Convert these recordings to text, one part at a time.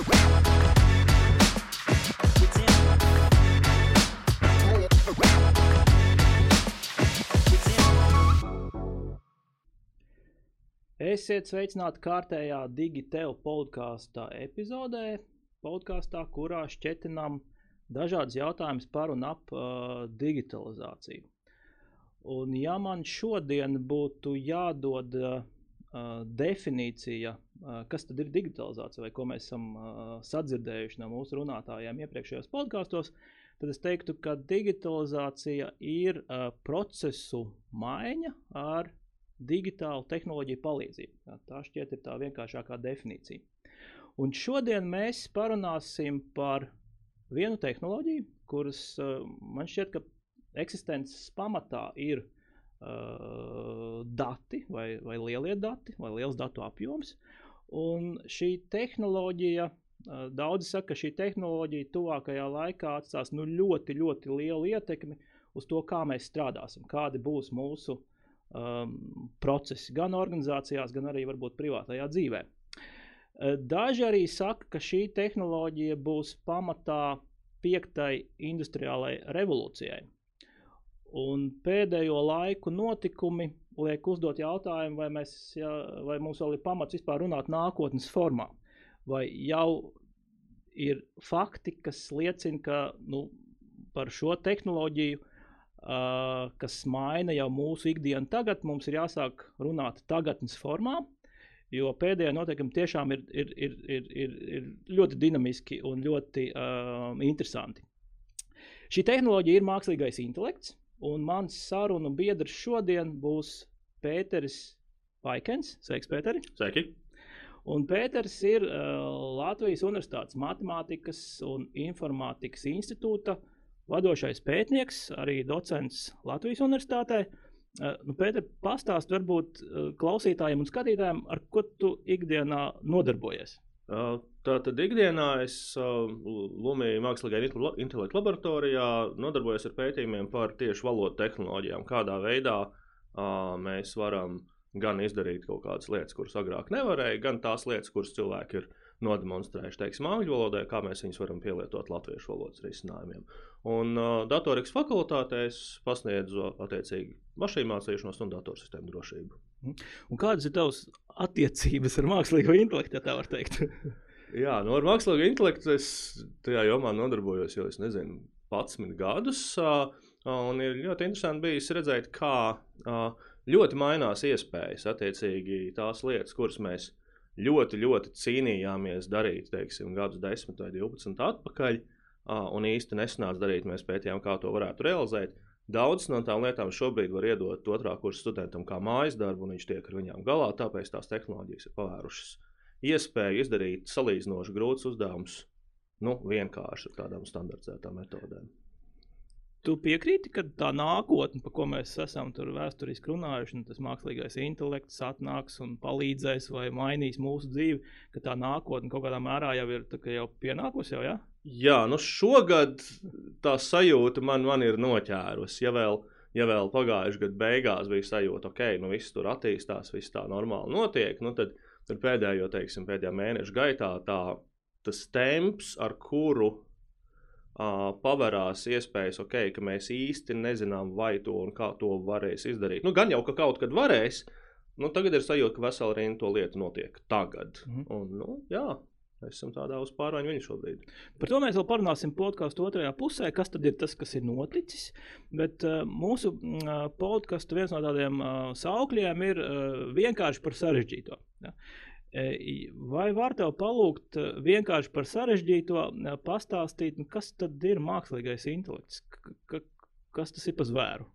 Esiet sveicināti kārtējā Digitēla podkāstā epizodē, podkāstā, kurā šķietinām dažādas jautājumas par un ap uh, digitalizāciju. Un ja man šodien būtu jādod uh, definīcija, uh, kas tad ir digitalizācija, vai ko mēs esam uh, sadzirdējuši no mūsu runātājiem iepriekšējos podkāstos, tad es teiktu, ka digitalizācija ir uh, procesu maiņa ar digitālu tehnoloģiju palīdzību. Tā šķiet ir tā vienkāršākā definīcija. Un šodien mēs parunāsim par vienu tehnoloģiju, kuras uh, man šķiet, ka eksistences pamatā ir uh, dati vai, vai lielie dati vai liels datu apjoms. Un šī tehnoloģija, uh, daudzi saka, ka šī tehnoloģija tuvākajā laikā atstās nu, ļoti, ļoti lielu ietekmi uz to, kā mēs strādāsim, kādi būs mūsu um, procesi gan organizācijās, gan arī varbūt privātajā dzīvē. Uh, daži arī saka, ka šī tehnoloģija būs pamatā piektai industriālajai revolūcijai. Un pēdējo laiku notikumi liek uzdot jautājumu, vai, mēs, ja, vai mums vēl ir pamats vispār runāt nākotnes formā. Vai jau ir fakti, kas liecina, ka nu, par šo tehnoloģiju uh, kas maina jau mūsu ikdienu. Tagad mums ir jāsāk runāt tagadnes formā, jo pēdējie noteikumi tiešām ir, ir, ir, ir, ir, ir ļoti dinamiski un ļoti uh, interesanti. Šī tehnoloģija ir mākslīgais intelekts, un mans sarunu biedrs šodien būs Pēteris Paikens. Sveiks, Pēteri! Sveiki! Un Pēters ir uh, Latvijas Universitātes Matemātikas un Informātikas institūta vadošais pētnieks, arī docents Latvijas Universitātē. Uh, nu, Pēter, pastāst varbūt uh, klausītājiem un skatītājiem, ar ko tu ikdienā nodarbojies. Tātad ikdienā es Lumija Mākslīgā intelekta laboratorijā nodarbojos ar pētījumiem par tieši valodu tehnoloģijām, kādā veidā mēs varam gan izdarīt kaut kādas lietas, kuras agrāk nevarēja, gan tās lietas, kuras cilvēki ir nodemonstrējuši, teiksim, angļu valodai, kā mēs viņus varam pielietot latviešu valodas risinājumiem. Un uh, datorikas fakultātē es pasniedzu attiecīgi mašīnu mācīšanos un datorsistēmu drošību. Mhm. Un kādas ir tavas attiecības ar mākslīgo intelektu, ja tā var teikt? Jā, nu ar mākslīgo intelektu es tajā jomā nodarbojos jau, es nezinu, 11 gadus. Un ir ļoti interesanti bijis redzēt, kā ļoti mainās iespējas, attiecīgi tās lietas, kuras mēs ļoti, ļoti cīnījāmies darīt, teiksim, gadus 10 vai 12 atpakaļ, un īsti nesanāca darīt. Mēs pētījām, kā to varētu realizēt. Daudz no tām lietām šobrīd var iedot otrā kursa studentam kā mājas darbu, un viņš tiek ar viņām galā. Tāpēc tās tehnoloģijas ir pavērušas iespēju izdarīt salīdzinoši grūtus uzdevumus nu, vienkārši ar tādām standartizētām metodēm. Tu piekrīti, ka tā nākotne, par ko mēs esam vēsturiski runājuši, un tas mākslīgais intelekts atnāks un palīdzēs vai mainīs mūsu dzīvi, ka tā nākotne kaut kādā mērā jau ir jau pienākusi. Jau, ja? Jā, nu šogad tā sajūta man, man ir noķērusi. Ja vēl, ja vēl pagājušajā gadā beigās bija sajūta, ka okay, nu, viss tur attīstās, viss tā normāli notiek, nu, tad, tad pēdējo, teiksim, pēdējā mēneša gaitā tā, tas temps, ar kuru uh, paverās iespējas, okay, ka mēs īsti nezinām, vai to un kā to varēs izdarīt. Nu, gan jau, ka kaut kad varēs, nu, tagad ir sajūta, ka vesela rinda to lietu notiek tagad. Mm -hmm. un, nu, jā, Mēs esam tādā uz pārmaiņu viņa šobrīd. Par to mēs vēl parunāsim podkāstu otrajā pusē, kas tad ir tas, kas ir noticis. Bet uh, mūsu uh, podkāstu viens no tādiem uh, saukļiem ir uh, vienkārši par sarežģīto. Ja? Vai var tev palūgt vienkārši par sarežģīto pastāstīt, nu, kas tad ir mākslīgais intelekts? K kas tas ir pa zvēru?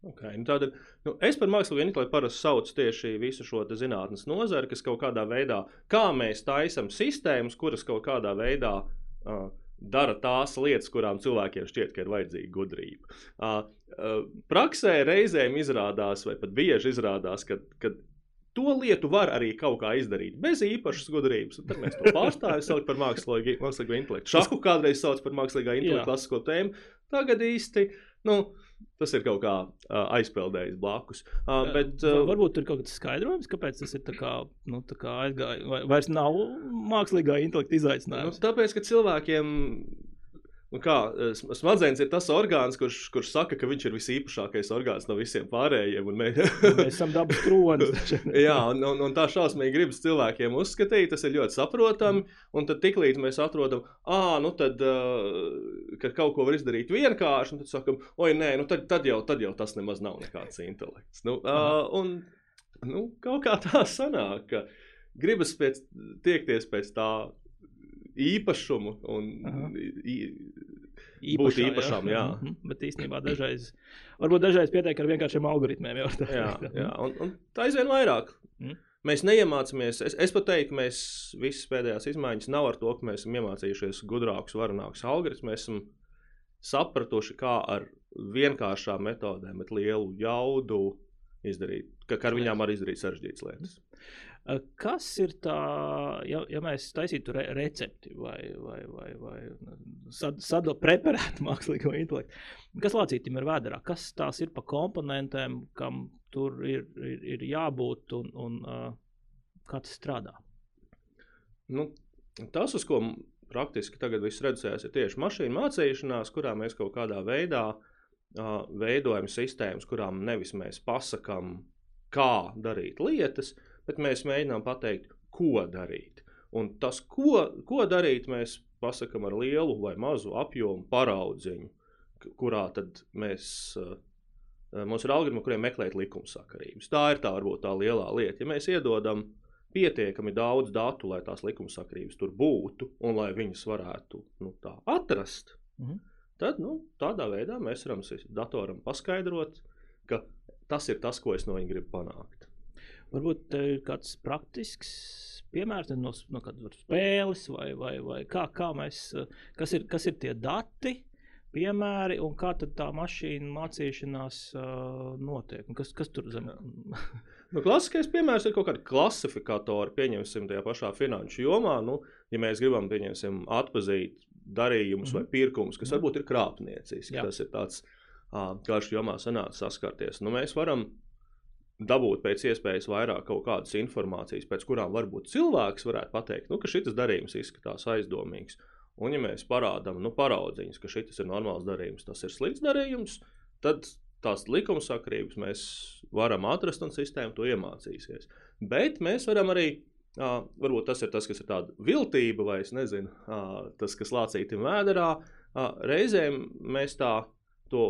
Okay, nu tātad, nu es par mākslīgo intelektu parasti saucu tieši visu šo zinātnes nozari, kas kaut kādā veidā, kā mēs taisām sistēmas, kuras kaut kādā veidā uh, dara tās lietas, kurām cilvēkiem šķiet, ka ir vajadzīga gudrība. Uh, uh, praksē reizēm izrādās, vai pat bieži izrādās, ka, ka To lietu var arī kaut kā izdarīt bez īpašas gudrības. Tad mēs to pārstājam saukt par mākslīgo, intelektu. Šahu kādreiz sauc par mākslīgā intelektu klasisko tēmu. Tagad īsti, nu, tas ir kaut kā uh, aizpeldējis blakus. Uh, bet, uh, varbūt tur ir kaut kāds skaidrojums, kāpēc tas ir tā kā, nu, tā kā aizgājis. Vai, vairs nav mākslīgā intelekta nu, izaicinājums. tāpēc, ka cilvēkiem Nu kā, smadzenes ir tas orgāns, kurš, kurš saka, ka viņš ir visīpašākais orgāns no visiem pārējiem. Mēs... mēs esam dabas kronis. Jā, un, un, un tā šausmīgi gribas cilvēkiem uzskatīt, tas ir ļoti saprotami. Un tad tiklīdz mēs atrodam, ah, nu tad, uh, kad kaut ko var izdarīt vienkārši, tad sakam, oi, nē, nu tad, tad, jau, tad jau tas nemaz nav nekāds intelekts. Nu, uh, un nu, kaut kā tā sanāk, ka gribas pēc, tiekties pēc tā īpašumu un Īpašā, būt īpašām. Jā. Jā. -hmm. Bet īstenībā dažreiz, varbūt dažreiz pietiek ar vienkāršiem algoritmiem. Jau, tā, jā, jā. Un, un tā aizvien vairāk. Mm. Mēs neiemācāmies. Es, es pat teiktu, mēs visas pēdējās izmaiņas nav ar to, ka mēs esam iemācījušies gudrākus, varonākus algoritmus. Mēs esam sapratuši, kā ar vienkāršām metodēm, bet lielu jaudu izdarīt, ka ar viņām var izdarīt sarežģītas lietas. Kas ir tā, ja, ja mēs taisītu re, recepti vai, vai, vai, vai sad, sado preparētu mākslīgo intelektu, kas lācītim ir vēderā? Kas tās ir pa komponentiem, kam tur ir, ir, ir jābūt un, un uh, kā tas strādā? Nu, tas, uz ko praktiski tagad viss reducējas, ir tieši mašīnu mācīšanās, kurā mēs kaut kādā veidā uh, veidojam sistēmas, kurām nevis mēs pasakām, kā darīt lietas, uh, bet mēs mēģinām pateikt, ko darīt. Un tas, ko, ko darīt, mēs pasakām ar lielu vai mazu apjomu paraudziņu, kurā tad mēs, uh, mums ir algoritmi, kuriem meklēt likumsakarības. Tā ir tā varbūt tā lielā lieta. Ja mēs iedodam pietiekami daudz datu, lai tās likumsakarības tur būtu un lai viņas varētu nu, atrast, mhm. tad nu, tādā veidā mēs varam datoram paskaidrot, ka tas ir tas, ko es no viņa gribu panākt. Varbūt ir kāds praktisks piemērs no, no kādas spēles, vai, vai, vai kā, kā mēs, kas ir, kas ir tie dati, piemēri un kā tā mašīna mācīšanās uh, notiek. Un kas, kas tur zem? nu, klasiskais piemērs ir kaut kāda klasifikatora, pieņemsim, tajā pašā finanšu jomā. Nu, ja mēs gribam, pieņemsim, atpazīt darījumus mm -hmm. vai pirkumus, kas -hmm. varbūt ir krāpnieciski, Jā. tas ir tāds, uh, kā šī jomā sanāca saskarties. Nu, mēs varam dabūt pēc iespējas vairāk kaut kādas informācijas, pēc kurām varbūt cilvēks varētu pateikt, nu, ka šis darījums izskatās aizdomīgs. Un, ja mēs parādām, nu, paraudziņus, ka šis ir normāls darījums, tas ir slikts darījums, tad tās likumsakrības mēs varam atrast un sistēma to iemācīsies. Bet mēs varam arī, uh, varbūt tas ir tas, kas ir tāda viltība, vai nezinu, uh, tas, kas lācītim vēderā, uh, reizēm mēs tā to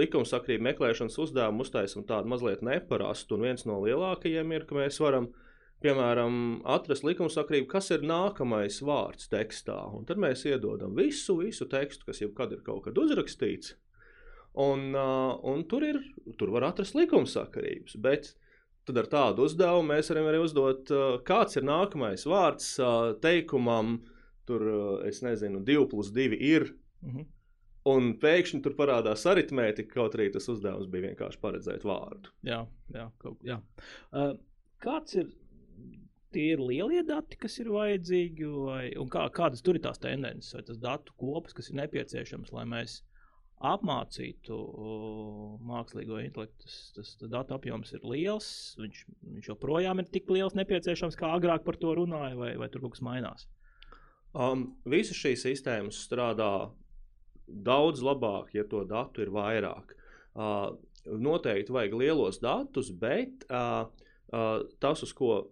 likumsakrību meklēšanas uzdevumu uztaisām tādu mazliet neparastu. Un viens no lielākajiem ir, ka mēs varam, piemēram, atrast likumsakrību, kas ir nākamais vārds tekstā. Un tad mēs iedodam visu, visu tekstu, kas jebkad ir kaut kad uzrakstīts. Un, un tur, ir, tur var atrast likumsakarības. Bet tad ar tādu uzdevumu mēs varam arī uzdot, kāds ir nākamais vārds teikumam, tur, es nezinu, 2 plus 2 ir. -hmm. Un pēkšņi tur parādās aritmētika, kaut arī tas uzdevums bija vienkārši paredzēt vārdu. Jā, jā, kaut, jā. Uh, kāds ir tie ir lielie dati, kas ir vajadzīgi, vai kā, kādas tur ir tās tendences, vai tas datu kopas, kas ir nepieciešams, lai mēs apmācītu uh, mākslīgo intelektu. Tas, tas, tas datu apjoms ir liels, viņš, viņš joprojām ir tik liels nepieciešams, kā agrāk par to runāja, vai, vai tur kaut kas mainās. Um, visas šīs sistēmas strādā daudz labāk, ja to datu ir vairāk. Uh, noteikti vajag lielos datus, bet uh, uh, tas, uz ko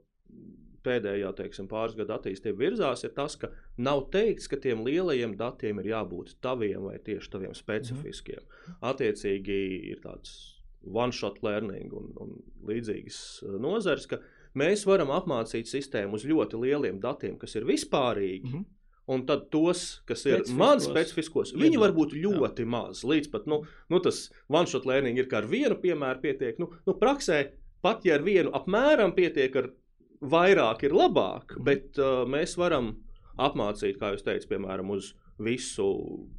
pēdējā teiksim, pāris gadu attīstība virzās, ir tas, ka nav teikts, ka tiem lielajiem datiem ir jābūt taviem vai tieši taviem specifiskiem. Mhm. Attiecīgi ir tāds one-shot learning un, un līdzīgas nozares, ka mēs varam apmācīt sistēmu uz ļoti lieliem datiem, kas ir vispārīgi. -hmm Un tad tos, kas ir mans specifiskos, viņi var būt ļoti jā. maz. Līdz pat nu, nu, tas one-shot learning ir kā ar vienu piemēru pietiek. Nu, nu, praksē pat ja ar vienu apmēram pietiek, ar vairāk ir labāk, mm. bet uh, mēs varam apmācīt, kā jūs teicat, piemēram, uz visu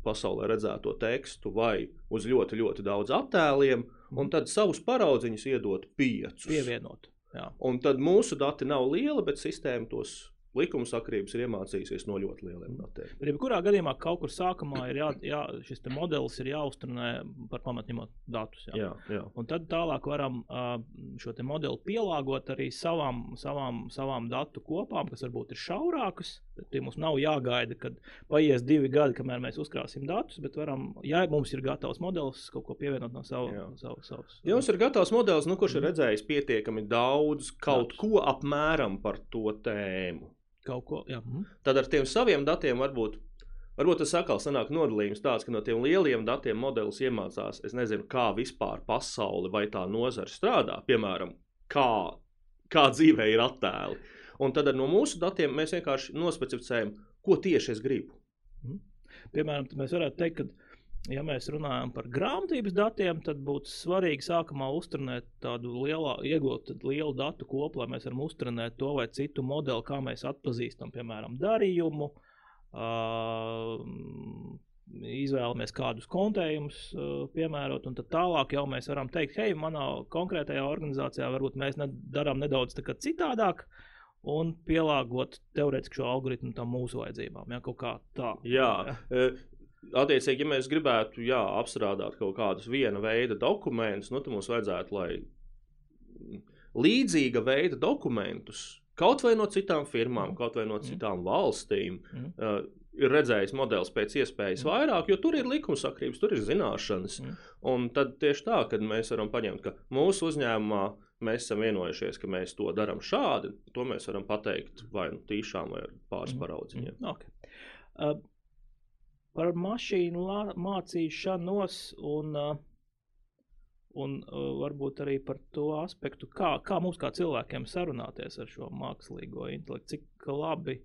pasaulē redzēto tekstu vai uz ļoti, ļoti daudz attēliem, un tad savus paraudziņus iedot piecus. Pievienot. Jā. Un tad mūsu dati nav lieli, bet sistēma tos likuma sakrības ir iemācījusies no ļoti lieliem datiem. Bet, jebkurā gadījumā, kaut kur sākumā ir jā, jā, šis modelis ir jāuzturnē par pamatņemot datus. Jā. Jā, jā. Un tad tālāk varam šo modeli pielāgot arī savām, savām, savām datu kopām, kas varbūt ir šaurākas. Tad mums nav jāgaida, kad paies divi gadi, kamēr mēs uzkrāsim datus, bet varam, ja mums ir gatavs modelis, kaut ko pievienot no sava, savu, savas. Ja mums ir gatavs modelis, nu, kurš ir redzējis pietiekami daudz kaut ko apmēram par to tēmu, kaut ko. Jā. Mhm. Tad ar tiem saviem datiem varbūt. Varbūt tas atkal sanāk nodalījums tāds, ka no tiem lieliem datiem modelis iemācās, es nezinu, kā vispār pasaule vai tā nozara strādā, piemēram, kā, kā dzīvē ir attēli. Un tad no mūsu datiem mēs vienkārši nospecificējam, ko tieši es gribu. Mhm. Piemēram, mēs varētu teikt, ka ja mēs runājam par grāmatības datiem, tad būtu svarīgi sākumā uzturnēt tādu lielu, iegūt lielu datu kopu, lai mēs varam uzturnēt to vai citu modeli, kā mēs atpazīstam, piemēram, darījumu. Uh, izvēlamies kādus kontējumus, uh, piemērot, un tad tālāk jau mēs varam teikt, hei, manā konkrētajā organizācijā varbūt mēs ne, darām nedaudz citādāk, un pielāgot teorētiski šo algoritmu tam mūsu vajadzībām. Ja, kā tā. Jā. Attiecīgi, ja mēs gribētu jā, apstrādāt kaut kādus viena veida dokumentus, nu, tad mums vajadzētu, lai līdzīga veida dokumentus, kaut vai no citām firmām, kaut vai no mm. citām valstīm, mm. uh, ir redzējis modelis pēc iespējas mm. vairāk, jo tur ir likumsakrības, tur ir zināšanas. Mm. Un tad tieši tā, kad mēs varam paņemt, ka mūsu uzņēmumā mēs esam vienojušies, ka mēs to darām šādi, to mēs varam pateikt vai nu tīšām, vai pāris mm. paraudziņiem. Mm. Okay. Uh, par mašīnu mācīšanos un, un varbūt arī par to aspektu, kā, kā mums kā cilvēkiem sarunāties ar šo mākslīgo intelektu, cik labi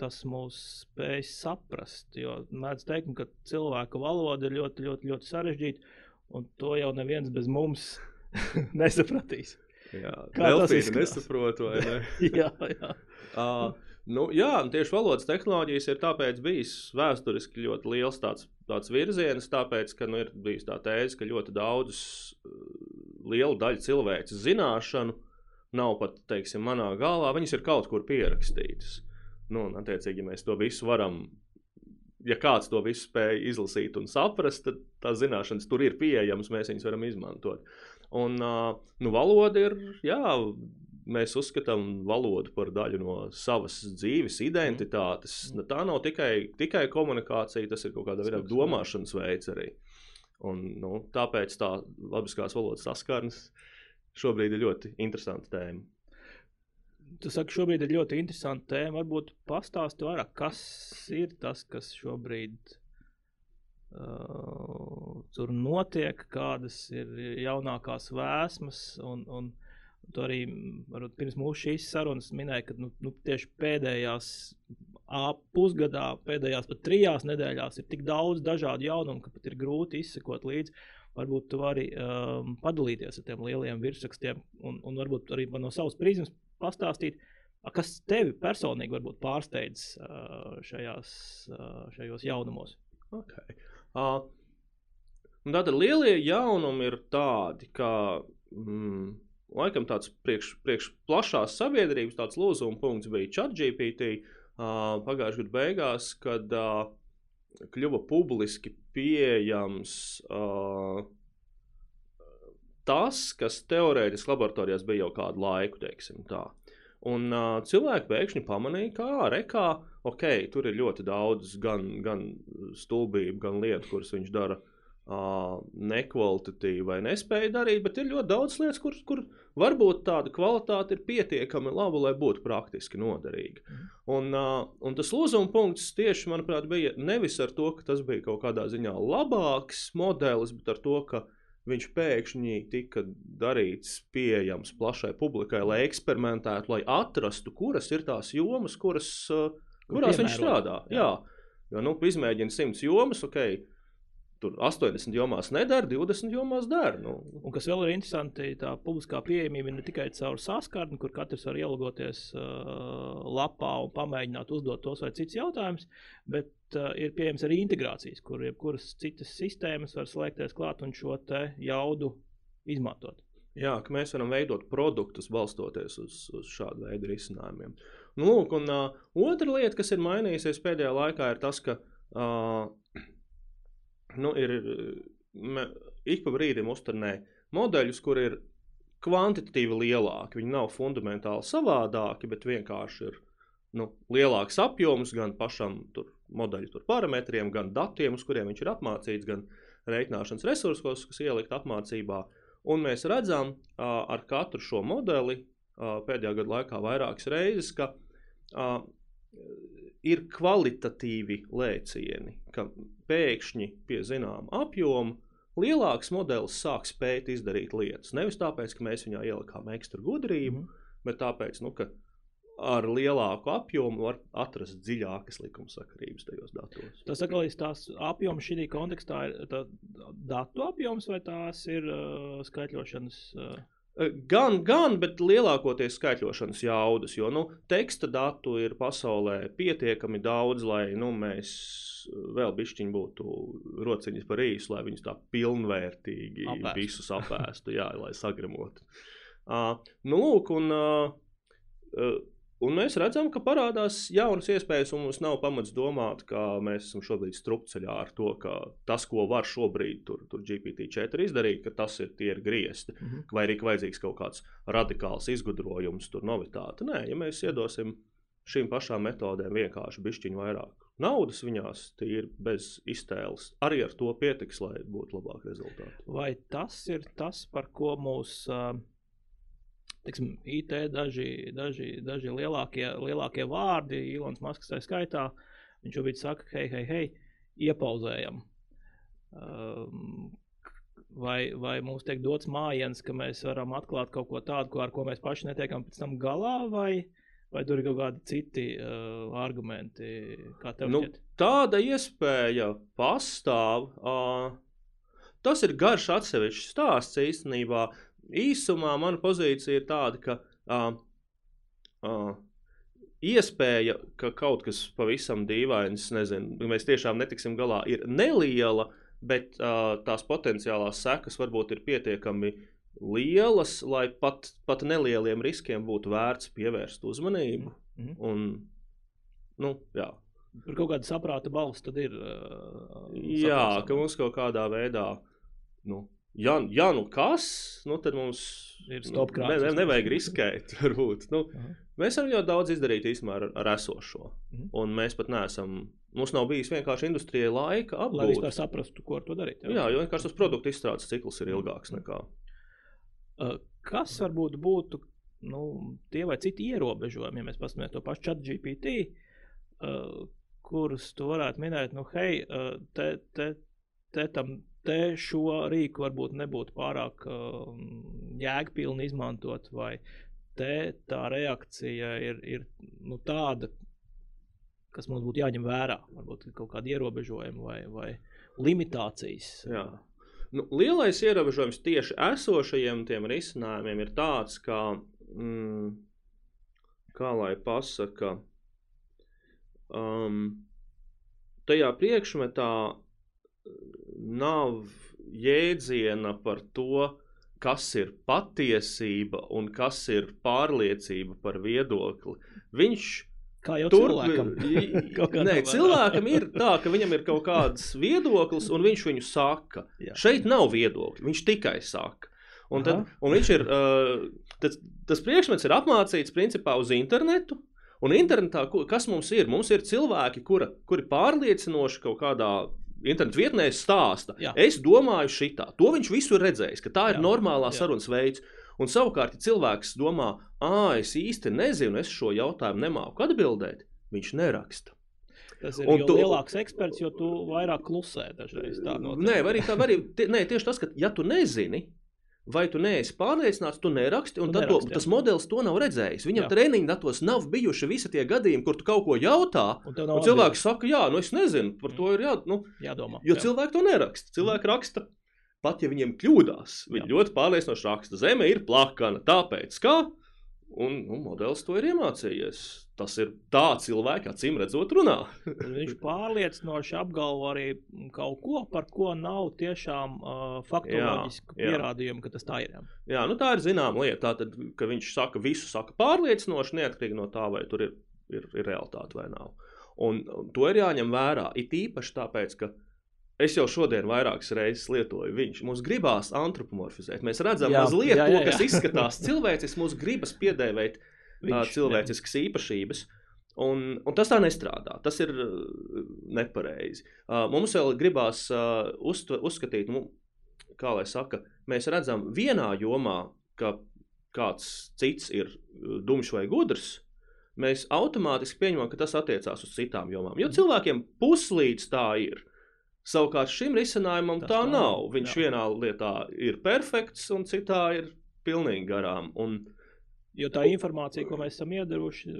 tas mūs spēj saprast. Jo mēdz teikt, ka cilvēka valoda ir ļoti, ļoti, ļoti sarežģīta, un to jau neviens bez mums nesapratīs. Jā, Kā tas ir? Nesaprotu, vai ne? jā, jā. Uh, Nu, jā, tieši valodas tehnoloģijas ir tāpēc bijis vēsturiski ļoti liels tāds, tāds virziens, tāpēc, ka nu, ir bijis tā tēze, ka ļoti daudz liela daļa cilvēku zināšanu nav pat, teiksim, manā galvā, viņas ir kaut kur pierakstītas. Nu, un, attiecīgi, ja mēs to visu varam, ja kāds to visu spēj izlasīt un saprast, tad tās zināšanas tur ir pieejamas, mēs viņus varam izmantot. Un, uh, nu, valoda ir, jā, mēs uzskatām valodu par daļu no savas dzīves, identitātes. Mm. Tā nav tikai, tikai komunikācija, tas ir kaut kāda veida domāšanas veids arī. Un, nu, tāpēc tā labiskās valodas saskarnes šobrīd ir ļoti interesanta tēma. Tu saki, šobrīd ir ļoti interesanta tēma. Varbūt pastāsti vairāk, kas ir tas, kas šobrīd uh, tur notiek, kādas ir jaunākās vēsmas un, un Tu arī varbūt, pirms mūsu sarunas minēji, ka nu, nu, tieši pēdējās pusgadā, pēdējās pat trijās nedēļās ir tik daudz dažādu jaunumu, ka pat ir grūti izsekot līdzi. Varbūt tu vari um, padalīties ar tiem lieliem virsrakstiem un, un varbūt arī no savas prizmas pastāstīt, kas tevi personīgi varbūt pārsteidz uh, šajās, uh, šajos jaunumos. Okay. Uh, Tātad lielie jaunumi ir tādi, ka mm, laikam tāds priekš, priekš plašās sabiedrības tāds lūzuma punkts bija ChatGPT uh, pagājušā gada beigās, kad uh, kļuva publiski pieejams uh, tas, kas teorētiski laboratorijās bija jau kādu laiku, teiksim tā. Un uh, cilvēki pēkšņi pamanīja, ka, rekā, ok, tur ir ļoti daudz gan, gan stulbību, gan lietu, kuras viņš dara uh, nekvalitatīvi vai nespēja darīt, bet ir ļoti daudz lietas, kur, kur varbūt tāda kvalitāte ir pietiekami laba, lai būtu praktiski noderīga. Mm. Un, un tas lūzuma punkts tieši, manuprāt, bija nevis ar to, ka tas bija kaut kādā ziņā labāks modelis, bet ar to, ka viņš pēkšņi tika darīts pieejams plašai publikai, lai eksperimentētu, lai atrastu, kuras ir tās jomas, kuras, uh, kurās Piemērot. viņš strādā. Jā. Jā. Jo, nu, izmēģina simts jomas, ok, tur 80 jomās nedara, 20 jomās dara. Nu. Un kas vēl ir interesanti, tā publiskā pieejamība ir ne tikai caur saskarni, kur katrs var ielogoties uh, lapā un pamēģināt uzdot tos vai citus jautājumus, bet uh, ir pieejams arī integrācijas, kur jebkuras citas sistēmas var slēgties klāt un šo jaudu izmantot. Jā, ka mēs varam veidot produktus balstoties uz, uz šādu veidu risinājumiem. Nu, lūk, un, uh, otra lieta, kas ir mainījusies pēdējā laikā, ir tas, ka uh, nu, ir, ik pa brīdim uzturnē modeļus, kur ir kvantitatīvi lielāki. Viņi nav fundamentāli savādāki, bet vienkārši ir nu, lielāks apjoms gan pašam tur, modeļu tur parametriem, gan datiem, uz kuriem viņš ir apmācīts, gan reiķināšanas resursos, kas ielikt apmācībā. Un mēs redzam ar katru šo modeli pēdējā gada laikā vairākas reizes, ka ir kvalitatīvi lēcieni, ka pēkšņi pie zināma apjoma lielāks modelis sāk spēt izdarīt lietas. Nevis tāpēc, ka mēs viņā ielikām ekstra gudrību, mm. bet tāpēc, nu, ka ar lielāku apjomu var atrast dziļākas likumsakarības tajos datos. Tas atkal ir tās apjoms šī kontekstā, ir datu apjoms vai tās ir uh, skaitļošanas. Uh... Gan, gan, bet lielākoties skaitļošanas jaudas, jo nu, teksta datu ir pasaulē pietiekami daudz, lai nu, mēs vēl bišķiņi būtu rociņas par īsu, lai viņus tā pilnvērtīgi Apēst. visus apēstu, jā, lai sagremotu. Uh, nu, lūk, un uh, uh, Un mēs redzam, ka parādās jaunas iespējas, un mums nav pamats domāt, ka mēs esam šobrīd strupceļā ar to, ka tas, ko var šobrīd tur, tur GPT-4 izdarīt, ka tas ir tie ir griezti, mm -hmm. vai arī ka vajadzīgs kaut kāds radikāls izgudrojums, tur novitāte. Nē, ja mēs iedosim šīm pašām metodēm vienkārši bišķiņu vairāk naudas viņās, tīri bez iztēles, arī ar to pietiks, lai būtu labāk rezultāti. Vai tas ir tas, par ko mūs. Uh teiksim, IT daži, daži, daži lielākie, lielākie vārdi, Ilons Masks tā skaitā, viņš šobrīd saka, hei, hei, hei, iepauzējam. Um, vai, vai mums tiek dots mājiens, ka mēs varam atklāt kaut ko tādu, ar ko mēs paši netiekam pēc tam galā, vai, vai tur ir kaut kādi citi uh, argumenti, nu, šķiet? Tāda iespēja pastāv. Uh, tas ir garš atsevišķs stāsts īstenībā īsumā mana pozīcija ir tāda, ka uh, uh, iespēja, ka kaut kas pavisam dīvains, nezinu, mēs tiešām netiksim galā, ir neliela, bet uh, tās potenciālās sekas varbūt ir pietiekami lielas, lai pat, pat nelieliem riskiem būtu vērts pievērst uzmanību. Mm -hmm. Un, nu, jā. Tur kaut kāda saprāta balss tad ir. Uh, jā, ka mums kaut kādā veidā nu, ja, ja nu kas, nu, tad mums ir stopkrāts. Ne, ne, nevajag riskēt. Varbūt. Nu, -huh. Mēs varam ļoti daudz izdarīt īstenībā ar, ar esošo. -huh. Un mēs pat neesam. Mums nav bijis vienkārši industrijai laika apgūt. Lai vispār saprastu, ko ar to darīt. Jā, jā jo vienkārši tas produktu izstrādes cikls ir ilgāks nekā. Uh, kas varbūt būtu nu, tie vai citi ierobežojumi, ja mēs paskatāmies to pašu chat GPT, uh, kurus tu varētu minēt, nu, hei, uh, te, te, te tam te šo rīku varbūt nebūtu pārāk uh, jēgpilni izmantot, vai te tā reakcija ir, ir nu, tāda, kas mums būtu jāņem vērā. Varbūt kaut kādi ierobežojumi vai, vai limitācijas. Jā. Nu, lielais ierobežojums tieši esošajiem tiem risinājumiem ir tāds, ka, mm, kā lai pasaka, um, tajā priekšmetā nav jēdziena par to, kas ir patiesība un kas ir pārliecība par viedokli. Viņš Kā jau tur, cilvēkam. nē, cilvēkam ir tā, ka viņam ir kaut kāds viedoklis, un viņš viņu saka. Jā. Šeit nav viedokļa, viņš tikai saka. Un, tad, un viņš ir, tas, tas priekšmets ir apmācīts principā uz internetu. Un internetā, kas mums ir? Mums ir cilvēki, kura, kuri pārliecinoši kaut kādā internetu vietnē stāsta. Jā. Es domāju, šitā. To viņš visu ir redzējis, ka tā ir jā. normālā jā. sarunas veids. Un savukārt, ja cilvēks domā, ah, es īsti nezinu, es šo jautājumu nemāku atbildēt, viņš neraksta. Tas ir tu, lielāks eksperts, jo tu vairāk klusē dažreiz. Nē, arī tā, arī, tie, nē, tieši tas, ka ja tu nezini, vai tu neesi pārliecināts, tu neraksti. Un tu neraksti, to, tas modelis to nav redzējis. Viņam treniņa datos nav bijuši visi tie gadījumi, kur tu kaut ko jautā. Un, un cilvēks saka, jā, nu es nezinu, par to ir jā, nu, jādomā. Jo jā. cilvēki to neraksta. Cilvēki mm. raksta. Pat ja viņiem kļūdās, viņi jā. ļoti pārliecinoši raksta, zeme ir plakana. Tāpēc, kā Un nu, modelis to ir iemācījies. Tas ir tā cilvēks, acīm redzot, runā. Viņš pārliecinoši apgalvo arī kaut ko, par ko nav tiešām uh, faktoloģiski pierādījumi, ka tas tā ir. Jā, nu, tā ir zināma lieta. Tātad, ka viņš saka, visu saka pārliecinoši, neatkarīgi no tā, vai tur ir, ir, ir realitāte vai nav. Un, un to ir jāņem vērā. It īpaši tāpēc, ka Es jau šodien vairākas reizes lietoju viņš. Mums gribās antropomorfizēt. Mēs redzam, jā, mazliet jā, jā, jā. to, kas izskatās cilvēcis, mums gribas piedēvēt uh, cilvēciskas jā. īpašības. Un, un tas tā nestrādā. Tas ir uh, nepareizi. Uh, mums vēl gribās uh, uztver, uzskatīt, nu, kā lai saka, mēs redzam vienā jomā, ka kāds cits ir dumjš vai gudrs. Mēs automātiski pieņemam, ka tas attiecās uz citām jomām. Jo cilvēkiem puslīdz tā ir. Savukārt šim risinājumam Tas tā nav. nav. Viņš jā. vienā lietā ir perfekts, un citā ir pilnīgi garām. Un, Jo tā informācija, ko mēs esam iedaruši,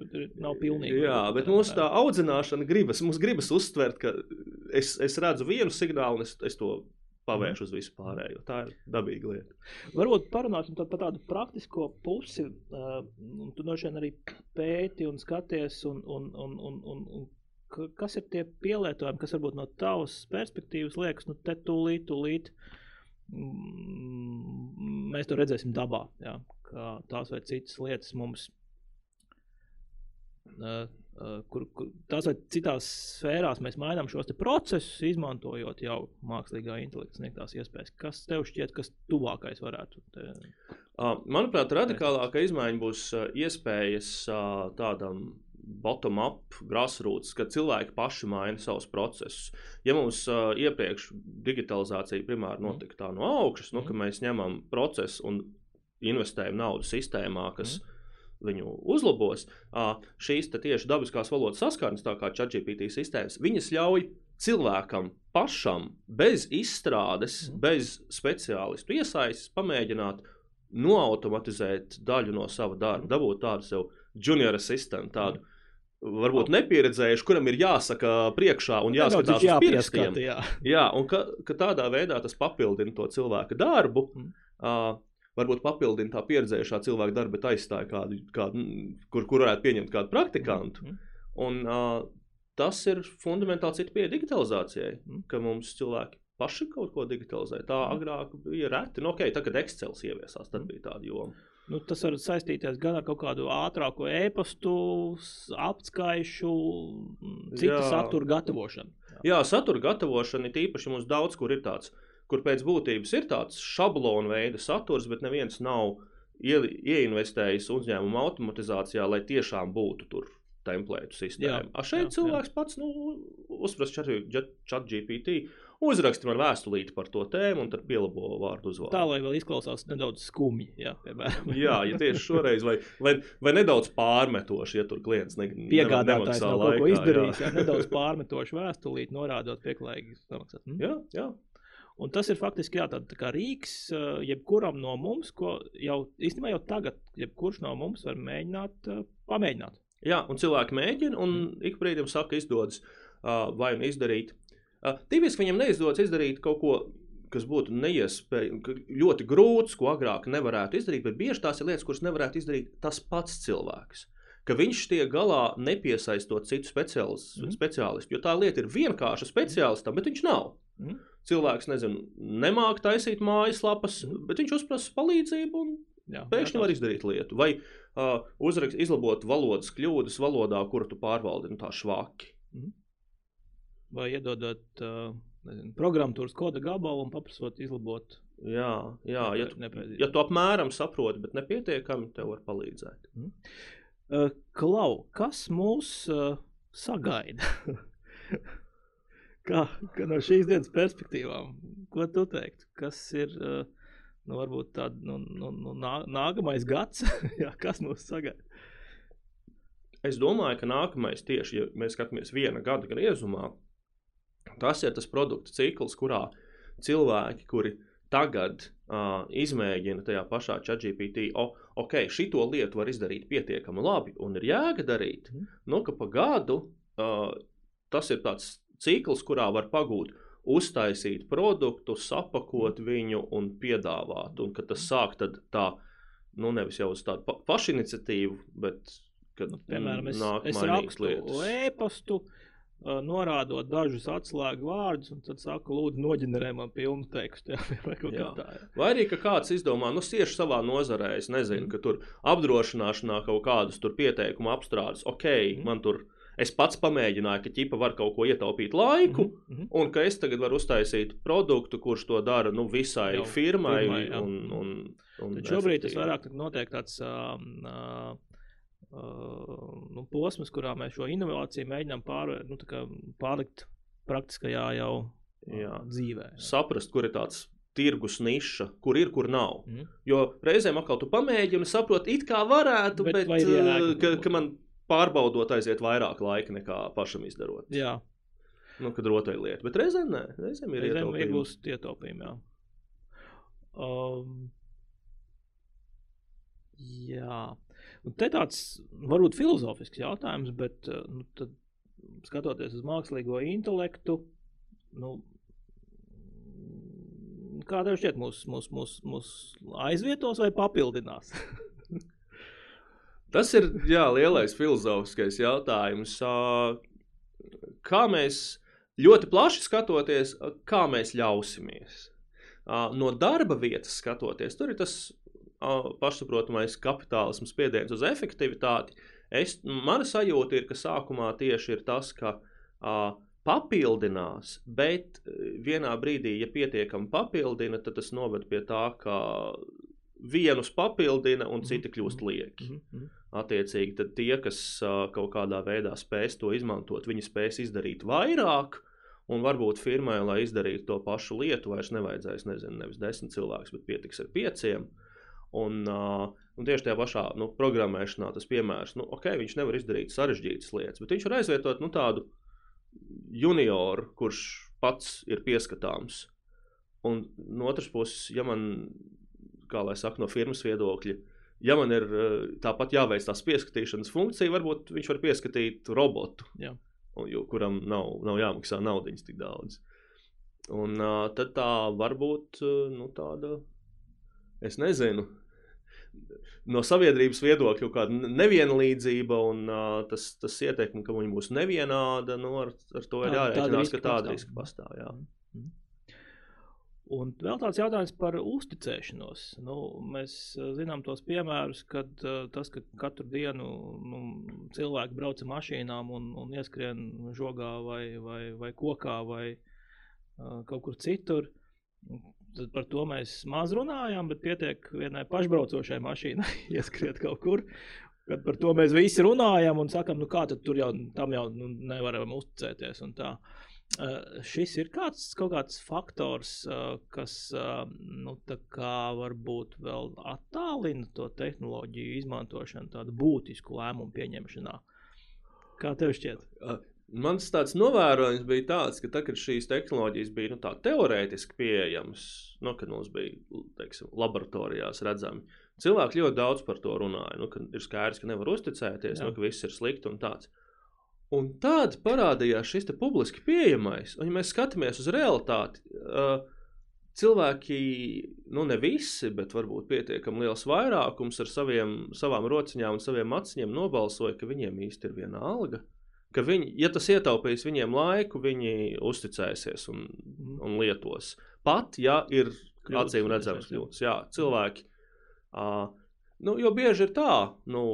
nav pilnīga. Jā, bet mums tā audzināšana gribas, mums gribas uztvert, ka es, es redzu vienu signālu, un es, es to pavēršu uz visu pārējo. Tā ir dabīga lieta. Varbūt parunāsim par tādu praktisko pusi. Uh, tu no šeit arī pēti un skaties, un, un, un, un, un, un kas ir tie pielietojumi, kas varbūt no tavas perspektīvas liekas, nu, te tūlīt, tūlīt mm, mēs to redzēsim dabā, jā, kā tās vai citas lietas mums. Uh, uh, kur, kur tās vai citās sfērās mēs mainām šos procesus, izmantojot jau mākslīgā intelekta sniegtās iespējas. Kas tev šķiet, kas tuvākais varētu būt? Manuprāt, radikālākā izmaiņa būs iespējas tādam bottom-up, grassroots, kad cilvēki paši maina savus procesus. Ja mums uh, iepriekš digitalizācija primāri mhm. notika tā no augšas, nu, ka mhm. mēs ņemam procesu un investējam naudu sistēmā, kas mm. viņu uzlabos, šīs tieši dabiskās valodas saskarnes, tā kā ChatGPT sistēmas, viņas ļauj cilvēkam pašam bez izstrādes, mm. bez speciālistu iesaistes pamēģināt noautomatizēt daļu no sava darba, mm. dabūt tādu sev junior asistantu, tādu varbūt nepieredzējuši, kuram ir jāsaka priekšā un jāskatās uz pirkstiem. Jā. jā, un ka, ka tādā veidā tas papildina to cilvēka darbu. Mm. Uh, varbūt papildina tā pieredzējušā cilvēka darbu, bet aizstāja kādu, kādu kur, kur varētu pieņemt kādu praktikantu. Mm. Un, uh, tas ir fundamentāli cits pieeja digitalizācijai, mm. ka mums cilvēki paši kaut ko digitalizē. Tā mm. agrāk bija reti. Nu, okay, tad, kad Excel ieviesās, tad mm. bija tāda joma. Nu, tas var saistīties gan ar kaut kādu ātrāku e-pastu, apskaišu, citu Jā. satura gatavošanu. Jā. Jā, satura gatavošana ir īpaši mums daudz, kur ir tāds, kur pēc būtības ir tāds šablona veida saturs, bet neviens nav ie, ieinvestējis uzņēmuma automatizācijā, lai tiešām būtu tur templētu sistēma. Jā, A šeit jā, cilvēks jā. pats nu, uzprasa chat GPT uzraksti man vēstulīti par to tēmu, un tad pielabo vārdu uzvārdu. Tā lai vēl izklausās nedaudz skumji. Jā, piemēram. jā ja tieši šoreiz, vai, vai, vai nedaudz pārmetoši, ja tur klients ne, piegādātājs nav laikā, ko izdarījis, jā. jā, nedaudz pārmetoši vēstulīti, norādot pieklājīgi samaksāt. Hm? Jā, jā. Un tas ir faktiski jā, tā, kā rīks jebkuram no mums, ko jau īstenībā jau tagad, jebkurš no mums var mēģināt, pamēģināt. Jā, un cilvēki mēģina, un ik brīdim saka, izdodas uh, vai nu izdarīt Tipiski viņam neizdodas izdarīt kaut ko, kas būtu neiespējami, ļoti grūts, ko agrāk nevarētu izdarīt, bet bieži tās ir lietas, kuras nevarētu izdarīt tas pats cilvēks. Ka viņš tiek galā nepiesaistot citu speciālistu, mm. speciālistu, jo tā lieta ir vienkārša speciālistam, bet viņš nav. Mm. Cilvēks nezinu, nemāķi taisīt mājaslapas, mm. bet viņš uzprasa palīdzību un jā, pēkšņi jā, var izdarīt lietu. Vai uh, uzrakst, izlabot valodas kļūdas valodā, kuru tu pārvaldi nu, tā švaki. Mm vai iedodot uh, programmatūras koda gabalu un paprasot izlabot. Jā, jā ja, tu, ja tu apmēram saproti, bet nepietiekami, tev var palīdzēt. Mm. Uh, Klau, kas mūs uh, sagaida? kā, kā no šīs dienas perspektīvām, ko tu teiktu? Kas ir uh, nu, varbūt tāds nu, nu, nu, nā, nākamais gads, jā, kas mūs sagaida? Es domāju, ka nākamais tieši, ja mēs skatāmies viena gada griezumā, Tas ir tas produktu cikls, kurā cilvēki, kuri tagad uh, izmēģina tajā pašā ChatGPT, oh, ok, šito lietu var izdarīt pietiekami labi un ir jēga darīt, mm. nu, ka pa gadu uh, tas ir tāds cikls, kurā var pagūt uztaisīt produktu, sapakot viņu un piedāvāt. Un kad tas sāk tā nu, nevis jau uz tādu pa pašiniciatīvu, bet kad Nu, piemēram, es, nāk es rakstu e-pastu, norādot dažus atslēgu vārdus, un tad saku, lūdzu, noģenerē man pilnu tekstu. Jā, vai Jā. tā. Jā. Vai arī ka kāds izdomā, nu, tieši savā nozarē, es nezinu, Mhm. ka tur apdrošināšanā kaut kādus tur pieteikumu apstrādes, ok, Mhm. man tur. Es pats pamēģināju, ka ķipa var kaut ko ietaupīt laiku, Mhm, mhm. un ka es tagad varu uztaisīt produktu, kurš to dara nu, visai Jau firmai. firmai, jā. un, un, un Tad šobrīd tas vairāk notiek tāds um, uh, uh, nu, posms, kurā mēs šo inovāciju mēģinām pār, nu, pārlikt praktiskajā jau uh, Jā. dzīvē. Jā. saprast, kur ir tāds tirgus niša, kur ir, kur nav. Mhm. Jo reizēm atkal tu pamēģini, saproti, it kā varētu, Bet bet, ir jēga? ka, ka man pārbaudot aiziet vairāk laika nekā pašam izdarot. Jā, Nu, kad rotai lieta. Bet reizēm nē, reizēm ir reizēm ietaupījumi. iegūst ietaupījumi. Jā. Um, jā. Un te tāds varbūt filozofisks jautājums, bet uh, nu, tad, skatoties uz mākslīgo intelektu, nu, kā tev šķiet, mūs, mūs, mūs, mūs aizvietos vai papildinās? Tas ir jā, lielais filozofiskais jautājums. Kā mēs ļoti plaši skatoties, kā mēs ļausimies? No darba vietas skatoties, tur ir tas pašsaprotamais kapitālisms, spiediens uz efektivitāti. Es, mana sajūta ir, ka sākumā tieši ir tas, ka papildinās, bet vienā brīdī, ja pietiekami papildina, tad tas noved pie tā, ka vienus papildina un citi kļūst lieki. Mhm, mhm. Attiecīgi, tad tie, kas kaut kādā veidā spēs to izmantot, viņi spēs izdarīt vairāk, un varbūt firmai, lai izdarītu to pašu lietu, vairs nevajadzēs, nezinu, nevis desmit cilvēkus, bet pietiks ar pieciem. Un, uh, un tieši tajā pašā nu, programmēšanā tas piemērs, nu, ok, viņš nevar izdarīt sarežģītas lietas, bet viņš var aizvietot nu, tādu junioru, kurš pats ir pieskatāms. Un no otras puses, ja man, kā lai saka, no firmas viedokļa, ja man ir eh, tāpat jāveic tās pieskatīšanas funkcija, varbūt viņš var pieskatīt robotu, Jā. un, jo, kuram nav, nav jāmaksā naudiņas tik daudz. Un uh, tad tā var būt uh, nu, tāda, es nezinu, no sabiedrības viedokļa kaut kāda nevienlīdzība un uh, tas, tas ietekme, ka viņi būs nevienāda, nu, ar, ar to ir jārēķinās, ka tāda riska pastāv. Jā. Un vēl tāds jautājums par uzticēšanos. Nu, mēs eh, zinām tos piemērus, kad uh, tas, ka katru dienu nu, cilvēki brauc ar mašīnām un, un ieskrien žogā vai, vai, vai kokā vai uh, kaut kur citur. Tad par to mēs maz runājām, bet pietiek vienai pašbraucošai mašīnai ieskriet kaut kur. Kad par to mēs visi runājam un sakām, nu kā tad tur jau tam jau nu, nevaram uzticēties. un tā. Uh, šis ir kāds, kaut kāds faktors, uh, kas uh, nu, varbūt vēl attālina to tehnoloģiju izmantošanu, tādu būtisku lēmumu pieņemšanā. Kā tev šķiet? Mans tāds novērojums bija tāds, ka tad, kad šīs tehnoloģijas bija nu, teorētiski pieejamas, nu, kad mums bija teiksim, laboratorijās redzami, cilvēki ļoti daudz par to runāja. Nu, ir skaidrs, ka nevar uzticēties, Jā. nu, ka viss ir slikti un tāds. Un tad parādījās šis publiski pieejamais, un ja mēs skatāmies uz realitāti, uh, cilvēki, nu ne visi, bet varbūt pietiekami liels vairākums ar saviem, savām rociņām un saviem aciņiem nobalsoja, ka viņiem īsti ir viena alga. Ka viņi, ja tas ietaupīs viņiem laiku, viņi uzticēsies un, un lietos. Pat ja ir acīm redzams kļūdas, jā, cilvēki. Uh, nu, jo bieži ir tā, nu,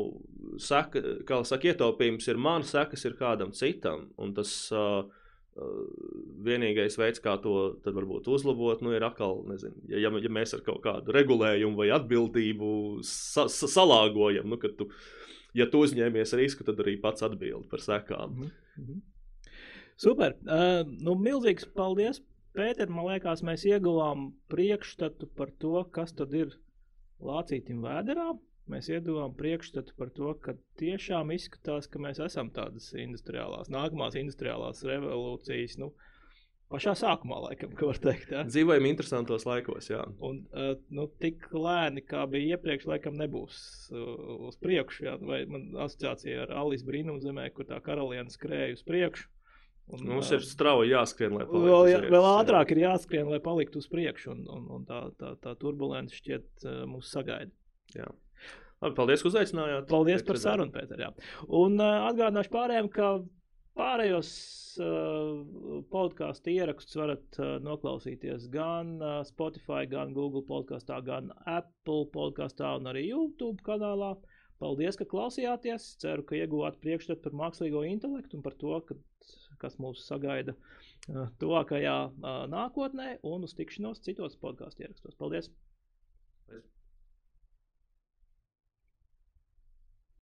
saka, kā saka, ietaupījums ir man, sekas ir kādam citam. Un tas uh, vienīgais veids, kā to varbūt uzlabot, nu, ir atkal, nezinu, ja, ja, mēs ar kaut kādu regulējumu vai atbildību sa sa salāgojam, nu, ka tu, ja tu uzņēmies risku, tad arī pats atbild par sekām. Mhm. Mhm. Super. Uh, nu, milzīgs paldies, Pēter. Man liekas, mēs ieguvām priekšstatu par to, kas tad ir lācītim vēderā. Mēs ieguvām priekšstatu par to, ka tiešām izskatās, ka mēs esam tādas industriālās, nākamās industriālās revolūcijas. Nu, Pašā sākumā, laikam, ka var teikt. Ja? Dzīvojam interesantos laikos, jā. Un uh, nu, tik lēni, kā bija iepriekš, laikam nebūs uh, uz priekšu. Jā. Vai man asociācija ar Alisu Brīnumzemē, kur tā karaliene skrēja uz priekšu. Un, Mums ā, ir strauji jāskrien, lai paliktu vēl, uz vietas, vēl ātrāk ir jāskrien, lai paliktu uz priekšu, un, un, un tā, tā, tā turbulence šķiet uh, mūs sagaida. Jā. Labi, paldies, ka uzaicinājāt. Paldies par sarunu, Pēter. Jā. Un uh, atgādināšu pārējiem, ka pārējos uh, podkāstu ierakstus varat uh, noklausīties gan uh, Spotify, gan Google podkāstā, gan Apple podkāstā un arī YouTube kanālā. Paldies, ka klausījāties. Ceru, ka ieguvāt priekšstatu par mākslīgo intelektu un par to, ka, kas mūs sagaida uh, tuvākajā uh, nākotnē un uz tikšanos citos podkāstu ierakstos. Paldies!